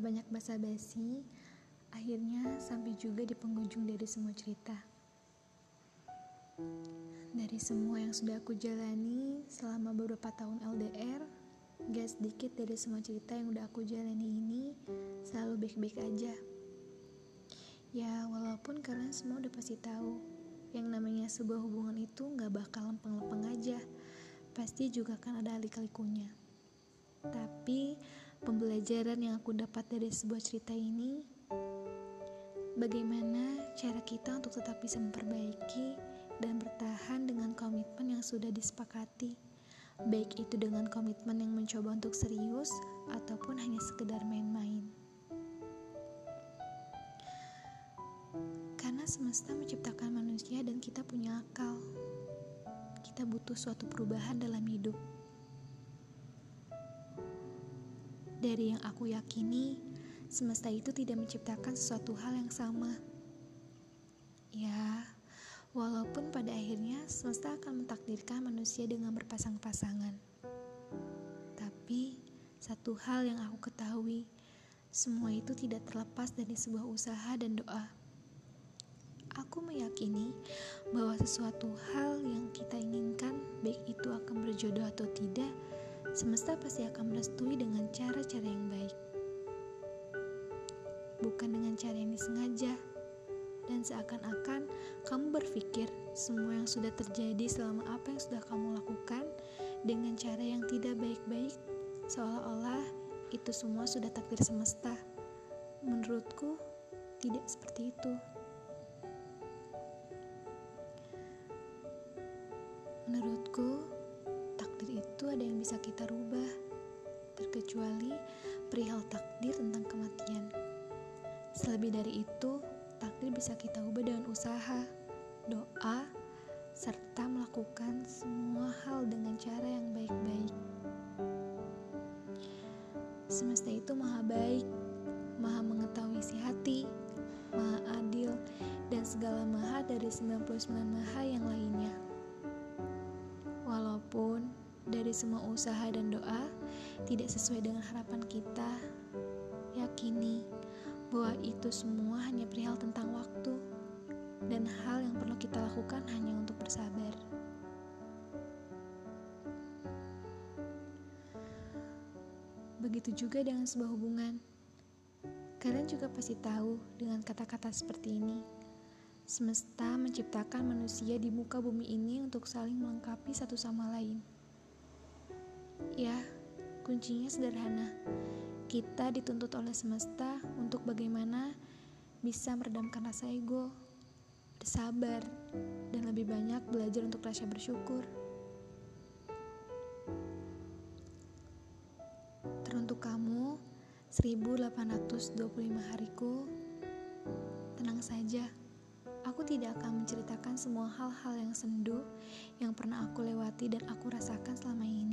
Tanpa banyak basa-basi, akhirnya sampai juga di penghujung dari semua cerita. Dari semua yang sudah aku jalani selama beberapa tahun LDR, gak sedikit dari semua cerita yang udah aku jalani ini selalu baik-baik aja. Ya, walaupun kalian semua udah pasti tahu, yang namanya sebuah hubungan itu gak bakal lempeng-lempeng aja. Pasti juga akan ada alik-likunya. Tapi, pembelajaran yang aku dapat dari sebuah cerita ini, bagaimana cara kita untuk tetap bisa memperbaiki dan bertahan dengan komitmen yang sudah disepakati, baik itu dengan komitmen yang mencoba untuk serius ataupun hanya sekedar main-main. Karena semesta menciptakan manusia dan kita punya akal. Kita butuh suatu perubahan dalam hidup. Dari yang aku yakini, semesta itu tidak menciptakan sesuatu hal yang sama. Ya, Walaupun pada akhirnya semesta akan mentakdirkan manusia dengan berpasang-pasangan. Tapi, satu hal yang aku ketahui, semua itu tidak terlepas dari sebuah usaha dan doa. Aku meyakini bahwa sesuatu hal yang kita inginkan, baik itu akan berjodoh atau tidak, semesta pasti akan merestui dengan cara-cara yang baik. Bukan dengan cara yang disengaja, dan seakan-akan kamu berpikir semua yang sudah terjadi selama apa yang sudah kamu lakukan dengan cara yang tidak baik-baik, seolah-olah itu semua sudah takdir semesta. Menurutku, tidak seperti itu. Menurutku, itu ada yang bisa kita rubah, terkecuali perihal takdir tentang kematian. Selebih dari itu, takdir bisa kita ubah dengan usaha, doa, serta melakukan semua hal dengan cara yang baik-baik. Semesta itu maha baik, maha mengetahui isi hati, maha adil, dan segala maha dari 99 maha yang lainnya. Dari semua usaha dan doa tidak sesuai dengan harapan kita, yakini bahwa itu semua hanya perihal tentang waktu dan hal yang perlu kita lakukan hanya untuk bersabar. Begitu juga dengan sebuah hubungan. Kalian juga pasti tahu dengan kata-kata seperti ini. Semesta menciptakan manusia di muka bumi ini untuk saling melengkapi satu sama lain. Ya, kuncinya sederhana kita dituntut oleh semesta untuk bagaimana bisa meredamkan rasa ego, bersabar, dan lebih banyak belajar untuk rasa bersyukur. Teruntuk kamu, 1825 hariku, tenang saja. Aku tidak akan menceritakan semua hal-hal yang sendu yang pernah aku lewati dan aku rasakan selama ini.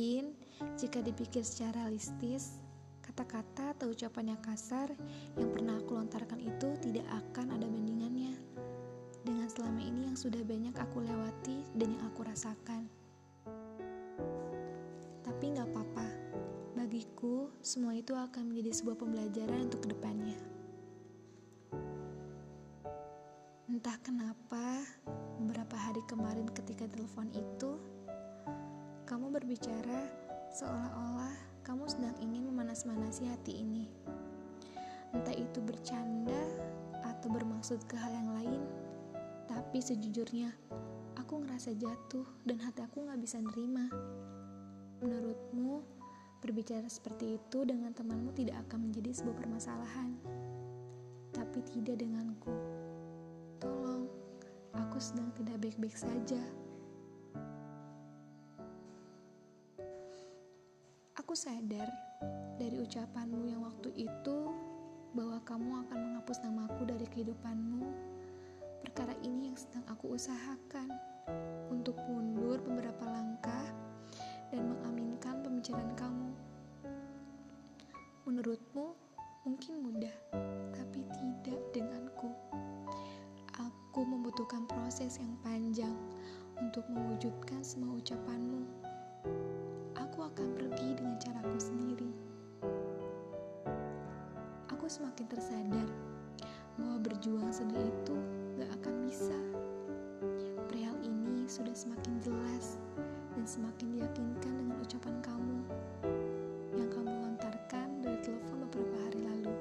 Mungkin jika dipikir secara realistis, kata-kata atau ucapan yang kasar yang pernah aku lontarkan itu tidak akan ada bandingannya dengan selama ini yang sudah banyak aku lewati dan yang aku rasakan. Tapi nggak apa-apa, bagiku semua itu akan menjadi sebuah pembelajaran untuk ke depannya. Entah kenapa, beberapa hari kemarin ketika telepon itu, kamu berbicara seolah-olah kamu sedang ingin memanas-manasi hati ini. Entah itu bercanda atau bermaksud ke hal yang lain, tapi sejujurnya aku ngerasa jatuh dan hati aku gak bisa nerima. Menurutmu, berbicara seperti itu dengan temanmu tidak akan menjadi sebuah permasalahan, tapi tidak denganku. Tolong, aku sedang tidak baik-baik saja. Aku sadar dari ucapanmu yang waktu itu bahwa kamu akan menghapus namaku dari kehidupanmu. Perkara ini yang sedang aku usahakan untuk mundur beberapa langkah dan mengaminkan pembicaraan kamu. Menurutmu mungkin mudah, tapi tidak denganku. Aku membutuhkan proses yang panjang untuk mewujudkan semua ucapanmu aku akan pergi dengan caraku sendiri. semakin tersadar bahwa berjuang sendiri itu gak akan bisa. Perihal ini sudah semakin jelas dan semakin diyakinkan dengan ucapan kamu yang kamu lontarkan dari telepon beberapa hari lalu.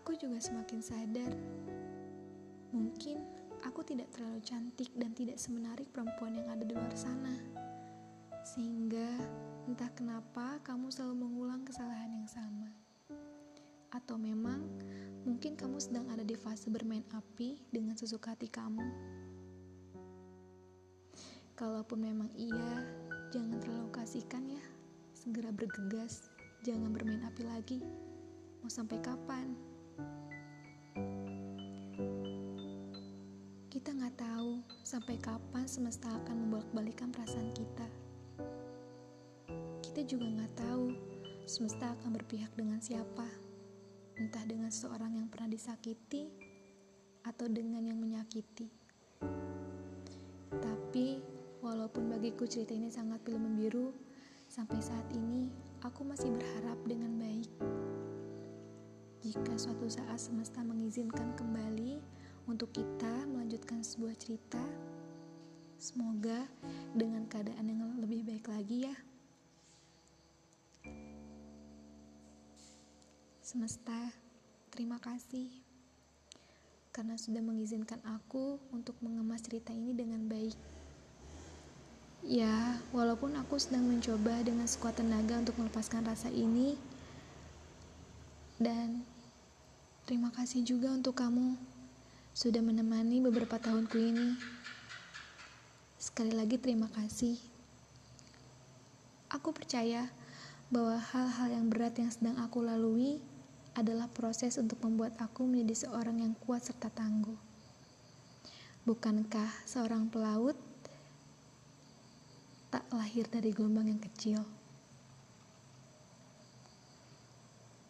Aku juga semakin sadar, mungkin aku tidak terlalu cantik dan tidak semenarik perempuan yang ada di luar sana. Sehingga entah kenapa kamu selalu mengulang kesalahan yang sama. Atau memang mungkin kamu sedang ada di fase bermain api dengan sesuka hati kamu. Kalaupun memang iya, jangan terlalu kasihkan ya. Segera bergegas, jangan bermain api lagi. Mau sampai kapan? Kita nggak tahu sampai kapan semesta akan membolak-balikan perasaan kita. Kita juga nggak tahu semesta akan berpihak dengan siapa entah dengan seseorang yang pernah disakiti atau dengan yang menyakiti. Tapi, walaupun bagiku cerita ini sangat film membiru, sampai saat ini aku masih berharap dengan baik. Jika suatu saat semesta mengizinkan kembali untuk kita melanjutkan sebuah cerita, semoga dengan keadaan yang lebih baik lagi ya. Semesta, terima kasih karena sudah mengizinkan aku untuk mengemas cerita ini dengan baik. Ya, walaupun aku sedang mencoba dengan sekuat tenaga untuk melepaskan rasa ini, dan terima kasih juga untuk kamu sudah menemani beberapa tahunku ini. Sekali lagi, terima kasih. Aku percaya bahwa hal-hal yang berat yang sedang aku lalui adalah proses untuk membuat aku menjadi seorang yang kuat serta tangguh. Bukankah seorang pelaut tak lahir dari gelombang yang kecil?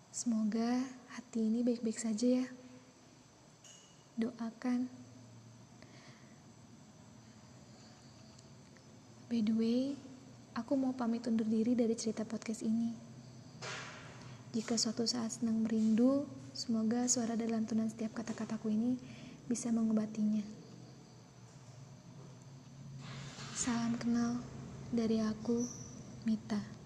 Semoga hati ini baik-baik saja ya. Doakan. By the way, aku mau pamit undur diri dari cerita podcast ini. Jika suatu saat senang merindu, semoga suara dan lantunan setiap kata-kataku ini bisa mengobatinya. Salam kenal dari aku, Mita.